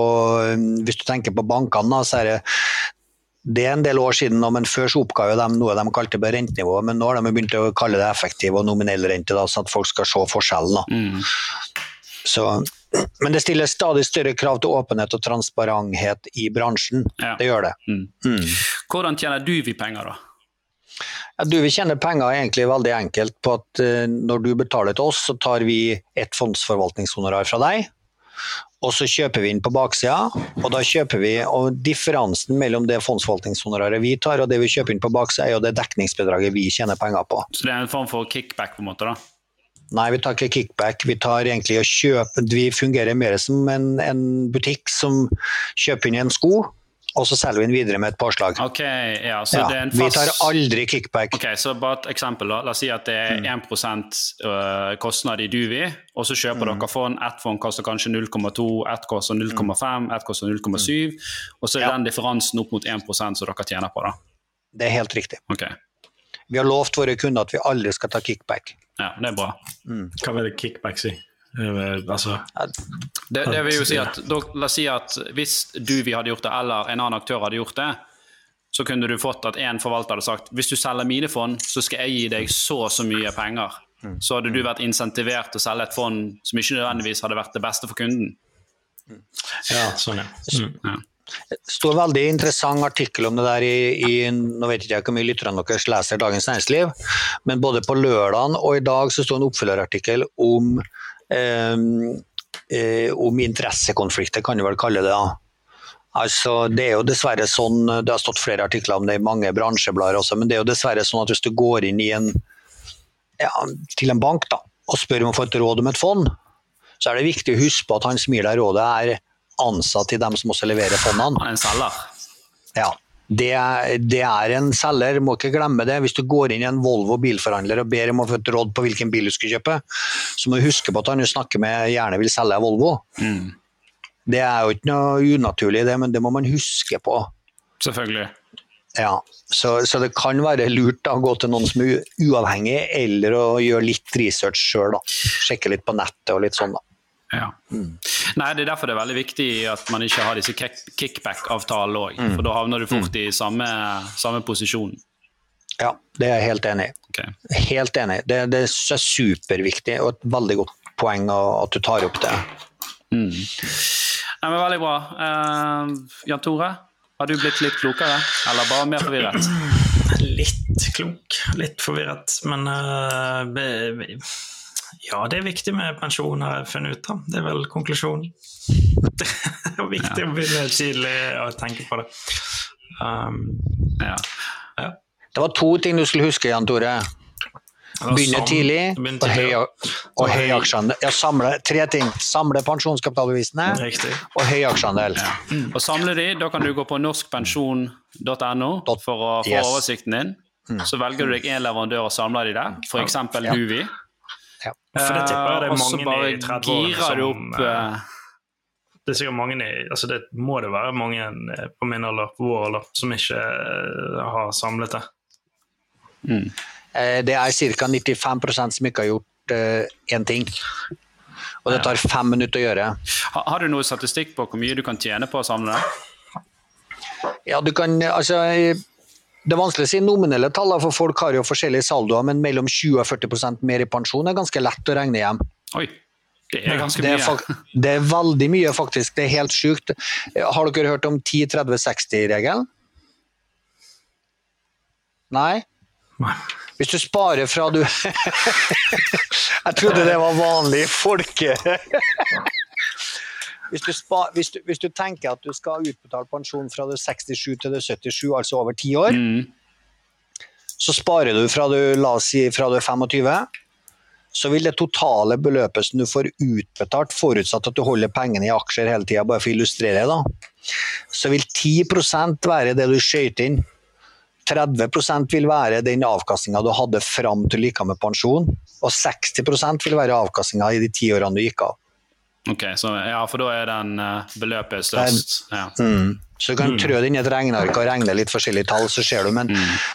Hvis du tenker på bankene, så er det det er en del år siden, men før så oppga de noe de kalte rentenivå, men nå har de begynt å kalle det effektiv og nominell rente, da, sånn at folk skal se forskjellen. Mm. Så men det stiller stadig større krav til åpenhet og transparenthet i bransjen. Ja. Det gjør det. Mm. Mm. Hvordan tjener du vi penger, da? Ja, du vil tjene penger egentlig veldig enkelt på at uh, når du betaler til oss, så tar vi et fondsforvaltningshonorar fra deg. Og så kjøper vi inn på baksida, og da kjøper vi, og differansen mellom det fondsforvaltningshonoraret vi tar og det vi kjøper inn på baksida, er jo det dekningsbedraget vi tjener penger på. Så det er en form for kickback, på en måte? da? Nei, vi tar ikke kickback. Vi tar egentlig å kjøpe Vi fungerer mer som en, en butikk som kjøper inn en sko, og så selger vi den videre med et påslag. Okay, ja, så Ja, det er en Vi tar aldri kickback. Ok, så bare et eksempel da. La oss si at det er 1% øh, kostnad i Duvi, og så kjøper dere fond. Ett fond koster kanskje 0,2, ett koster 0,5, ett koster 0,7. Og så er Ja. den differansen opp mot 1% som dere tjener på. da. Det er helt riktig. Okay. Vi har lovt våre kunder at vi aldri skal ta kickback. Ja, det er bra. Hva vil kickback si? Eh, Altså, Det, det vil jo si at, da, La oss si at hvis Duvi hadde gjort det, eller en annen aktør hadde gjort det, så kunne du fått at en forvalter hadde sagt hvis du selger mine fond, så skal jeg gi deg så og så mye penger. Så hadde du vært insentivert til å selge et fond som ikke nødvendigvis hadde vært det beste for kunden. ja, sånn, ja. Mm. Ja. Står en veldig interessant artikkel om det der i, i Nå vet ikke jeg hvor mye lytterne deres leser Dagens Næringsliv, men både på lørdagen og i dag så sto en oppfølgerartikkel om, eh, eh, om interessekonflikter, kan du vel kalle det. da. Altså, det er jo dessverre sånn, det har stått flere artikler om det i mange bransjeblader også, men det er jo dessverre sånn at hvis du går inn i en, ja, til en bank da, og spør om å få et råd om et fond, så er det viktig å huske på at han som gir deg rådet er ansatt i dem som også leverer fondene. Han er en selger. Ja, det det er en selger, må ikke glemme det. Hvis du går inn i en Volvo bilforhandler og ber om å få et råd på hvilken bil du skal kjøpe, så må du huske på at han du snakker med gjerne vil selge Volvo. Mm. Det er jo ikke noe unaturlig det, men det må man huske på. Selvfølgelig. Ja, så, så det kan være lurt å gå til noen som er uavhengig, eller å gjøre litt research sjøl. Sjekke litt på nettet og litt sånn. da. Ja. Nei, Det er derfor det er veldig viktig at man ikke har disse kickback-avtalene òg. For da havner du fort i samme, samme posisjon. Ja, det er jeg helt enig i. Okay. Helt enig. Det, det er superviktig, og et veldig godt poeng at du tar opp det. Mm. Nei, men Veldig bra. Uh, Jan Tore, har du blitt litt klokere? Eller bare mer forvirret? Litt klok, litt forvirret, men eh, be- Ja, det er viktig med pensjon, har jeg funnet ut. da. Det er vel konklusjonen. Det er viktig å begynne tidlig å tenke på det. Um, Ja. ja. Det var to ting du skulle huske, Jan Tore. Begynne tidlig begynne og tidlig, høy, og høy aksjeandel. Ja, samle tre ting. Samle pensjonskapitalbevisene og høy aksjeandel. Og samle de, da kan du gå på norskpensjon.no for å få Yes. oversikten din. Så velger du deg én leverandør og samler de der, f.eks. Ja. Duvi. For det tipper jeg det er Eh, mange bare i 30 år som, opp eh, eh, Det er sikkert mange i, altså det må det være mange eh, på min alder, på vår alder, som ikke eh, har samlet det. Mm. Det er ca. 95% som ikke har gjort én ting. Og det tar fem minutter å gjøre. ha- Har du noe statistikk på hvor mye du kan tjene på å samle det? Ja, du kan, altså, det er vanskelig å si nominelle tall, for folk har jo forskjellige saldoer, men mellom 20 og 40% mer i pensjon er ganske lett å regne hjem. Oi, det er ganske Det er, mye. det er veldig mye, faktisk. Det er helt sjukt. Har dere hørt om 10-30-60-regelen? Nei? Hvis du sparer fra du Jeg trodde det var vanlig folke... Hvis du, spa, hvis, du, hvis du tenker at du skal ha utbetalt pensjon fra du er 67 til du er 77, altså over ti år, Mm. så sparer du fra du, la oss si, fra du er 25, så vil det totale beløpet som du får utbetalt, forutsatt at du holder pengene i aksjer hele tida, bare for å illustrere, da, så vil 10% være det du skøyter inn. 30% vil være den avkastninga du hadde fram til du gikk av med pensjon, og 60% vil være avkastninga i de ti årene du gikk av. Ok, så, ja, for da er den eh, beløpet størst. Ja. Mm. Så du kan trø det inn i et regneark og regne litt forskjellige tall, så ser du. Men,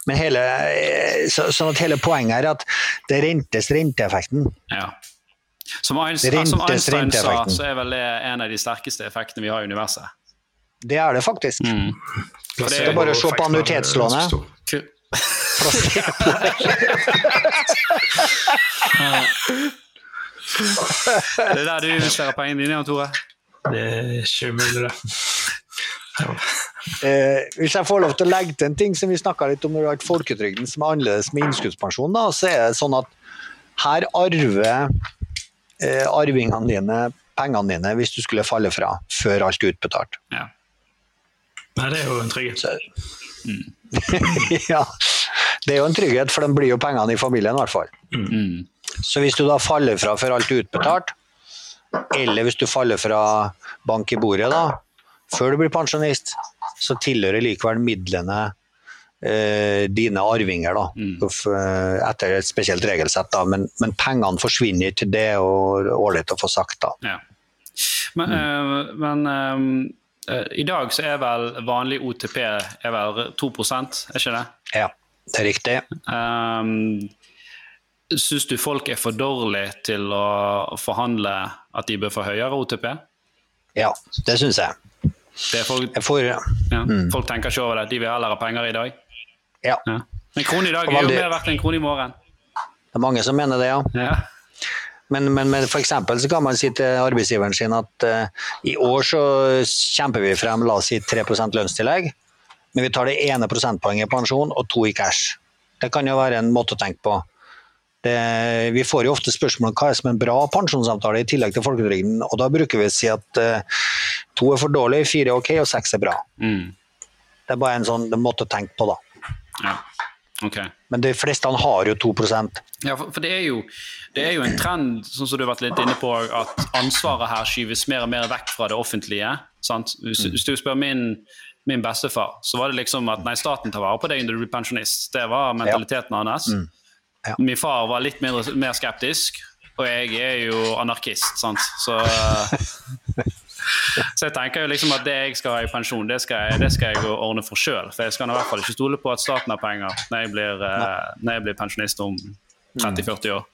men hele, eh, så, sånn at hele poenget er at det rentes renteeffekten. Ja. Som, Einstein, Rentes- som Einstein sa, så er vel det en av de sterkeste effektene vi har i universet. Det er det faktisk. Mm. Det er bare å se på annuitetslånet. Ku- Det er der du investerer pengene dine, Tore. Det er ikke umulig, det. Eh, hvis jeg får lov til å legge til en ting som vi snakka litt om når det gjaldt folketrygden, som er annerledes med innskuddspensjon, da, så er det sånn at her arver eh, arvingene dine pengene dine hvis du skulle falle fra før alt er utbetalt. Ja. Nei, det er jo en trygghet. Så, ja, det er jo en trygghet, for de blir jo pengene i familien i hvert fall. Mm. Så hvis du da faller fra før alt er utbetalt, eller hvis du faller fra bank i bordet da, før du blir pensjonist, så tilhører likevel midlene eh, dine arvinger, da, Mm. f- etter et spesielt regelsett. Da. Men, men pengene forsvinner til det, er ålreit å få sagt. da. Ja. Men, eh, men eh, eh, i dag så er vel vanlig OTP er vel 2% er ikke det? Ja, det er riktig. Um, Syns du folk er for dårlige til å forhandle at de bør få høyere OTP? Ja, det syns jeg. Det folk, jeg får, ja, folk tenker ikke over det. De vil heller ha penger i dag. ja, Ja. En krone i dag er jo mer verdt enn en krone i morgen. det er mange som mener det, ja. Ja. Men, men, men eksempel så kan man si til arbeidsgiveren sin at uh, i år så kjemper vi frem la oss si 3% lønnstillegg, men vi tar det ene prosentpoenget i pensjon og to i cash. Det kan jo være en måte å tenke på. Det, vi får jo ofte spørsmål om hva er som en bra pensjonsavtale i tillegg til folketrygden, og da bruker vi å si at uh, to er for dårlig, fire er ok og seks er bra. Mm. Det er bare en sånn måte å tenke på, da. ja. Okay. Men de fleste har jo 2% Ja, for, for det, er jo, det er jo en trend, sånn som du har vært litt inne på, at ansvaret her skyves mer og mer vekk fra det offentlige. Sant? Hvis, hvis du spør min, min bestefar, så var det liksom at nei, staten tar vare på deg når du blir pensjonist. Det var mentaliteten hans. Ja. Min far var litt mindre, mer skeptisk, og jeg er jo anarkist, sant. Så, så jeg tenker jo liksom at det jeg skal ha i pensjon, det skal jeg, det skal jeg ordne for sjøl. For jeg skal i hvert fall ikke stole på at staten har penger når jeg blir, eh, når jeg blir pensjonist om 30-40 år.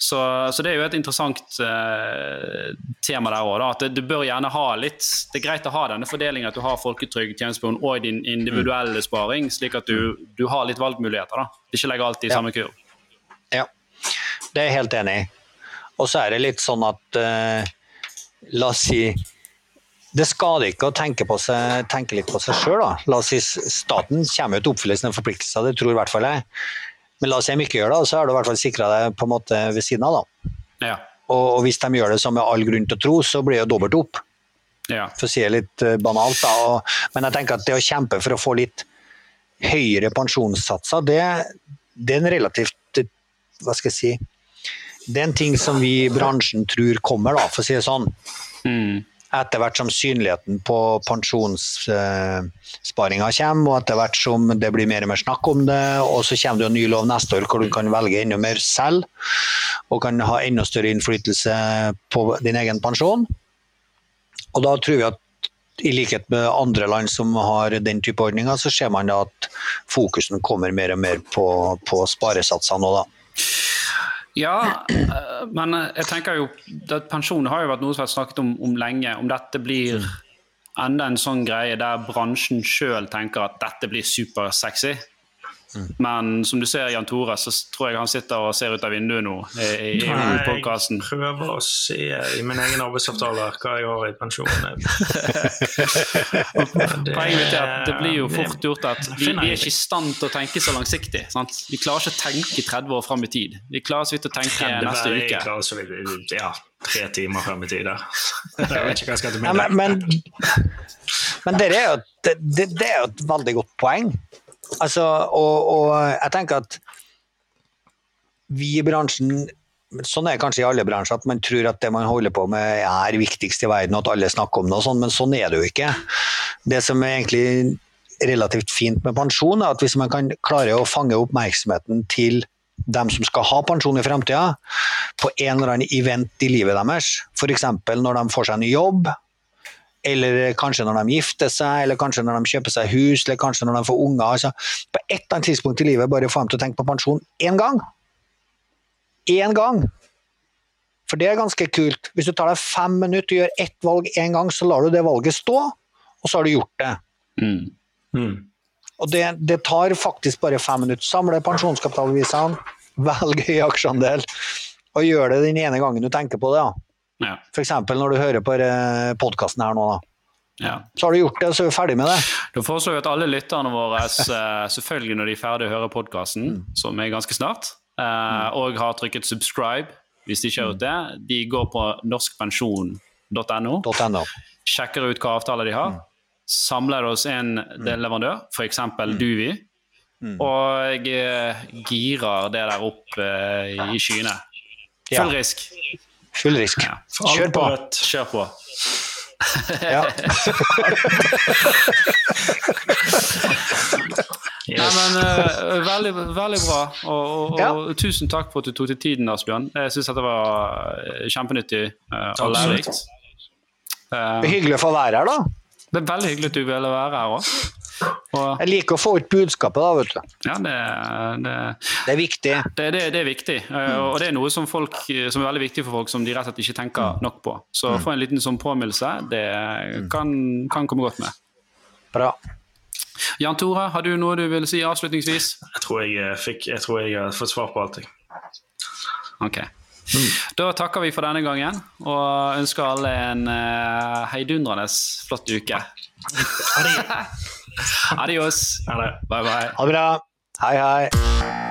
Så, så det er jo et interessant eh, tema der òg. At det, du bør gjerne ha litt Det er greit å ha denne fordelingen at du har folketrygd, tjenestepensjon og din individuelle sparing, slik at du, du har litt valgmuligheter. da. Ikke legge alt i Ja. samme kurv. Ja, det er jeg helt enig i. Og så er det litt sånn at eh, La oss si Det skader ikke å tenke, på seg, tenke litt på seg sjøl. La oss si staten kommer til å oppfylle sine forpliktelser, det tror i hvert fall jeg. Men la oss si de ikke gjør det, så har du i hvert fall sikra deg på en måte ved siden av. da. Ja. Og, og hvis de gjør det som med all grunn til å tro, så blir det jo dobbelt opp. ja. For å si det litt eh, banalt. da. Og, men jeg tenker at det å kjempe for å få litt høyere pensjonssatser, det, det er en relativt eh, Hva skal jeg si Det er en ting som vi i bransjen tror kommer, da, for å si det sånn. Mm. Etter hvert som synligheten på pensjonssparinga kommer, og etter hvert som det blir mer og mer snakk om det, og så kommer det jo en ny lov neste år hvor du kan velge enda mer selv, og kan ha enda større innflytelse på din egen pensjon. Og da tror vi at i likhet med andre land som har den type ordninger, så ser man at fokusen kommer mer og mer på, på sparesatsene nå, da. Ja, eh, men jeg tenker jo at pensjon har jo vært noe som har snakket om, om lenge. Om dette blir enda en sånn greie der bransjen sjøl tenker at dette blir supersexy. Men som du ser Jan Tore, så tror jeg han sitter og ser ut av vinduet nå i, i, i Nei. Jeg prøver å se i min egen arbeidsavtale hva jeg har i pensjon. Det- Poenget er at det blir jo fort gjort at vi, vi er ikke i stand til å tenke så langsiktig. Sant? Vi klarer ikke å tenke 30 år fram i tid. Vi klarer så vidt å tenke neste uke. så vidt ja, tre timer frem i tid. der. Jeg vet ikke hva jeg skal til Ja, middag. men, men, men det, er jo, det, det, det er jo et veldig godt poeng. Altså, og, og jeg tenker at vi i bransjen Sånn er det kanskje i alle bransjer, at man tror at det man holder på med er viktigst i verden, og at alle snakker om det, og sånn, men sånn er det jo ikke. Det som er egentlig relativt fint med pensjon, er at hvis man kan klare å fange oppmerksomheten til dem som skal ha pensjon i fremtida, på en eller annen event i livet deres, f.eks. når de får seg en jobb, eller kanskje når de gifter seg, eller kanskje når de kjøper seg hus, eller kanskje når de får unger. Altså, på et eller annet tidspunkt i livet bare få dem til å tenke på pensjon én gang. Én gang! For det er ganske kult. Hvis du tar deg fem minutter og gjør ett valg én gang, så lar du det valget stå, og så har du gjort det. Mm. Mm. Og det, det tar faktisk bare fem minutter. Samle pensjonskapitalbevisene, velg høy aksjeandel, og gjør det den ene gangen du tenker på det. Da. Ja. F.eks. når du hører på podkasten her nå. Da. Ja. Så har du gjort det, så er vi ferdig med det. Da foreslår vi at alle lytterne våre, eh, selvfølgelig når de er ferdig å høre podkasten, som er ganske snart, eh, og har trykket 'subscribe', hvis de ikke har gjort det, de går på norskpensjon.no, .no. sjekker ut hva avtaler de har, samler hos en leverandør, f.eks. Duvi, mm. og girer det der opp i skyene. Full risk. Full risk. Ja. Kjør på. Kjør på. ja. yes. Nei, men uh, veldig, veldig bra. Og, og, ja. og, tusen takk for at du tok til tiden, Asbjørn. Jeg syns det var kjempenyttig uh, og lærerikt. Uh, hyggelig å få være her, da. Det er veldig hyggelig at du ville være her òg. Jeg liker å få ut budskapet, da, vet du. Ja, det, det, det er viktig. Det, det, det er viktig, mm. og det er noe som, folk, som, er veldig viktig for folk som de rett og slett ikke tenker mm. nok på. Så å mm. få en liten sånn påminnelse, det mm. kan, kan, komme godt med. Bra. Jan Tore, har du noe du vil si avslutningsvis? Jeg tror jeg, eh, fikk, jeg, tror jeg har fått svar på alt. Ok. Da takker vi for denne gangen og ønsker alle en uh, heidundrende flott uke. Adios. Ha det. Bye, bye. Ha det bra. Hei, hei.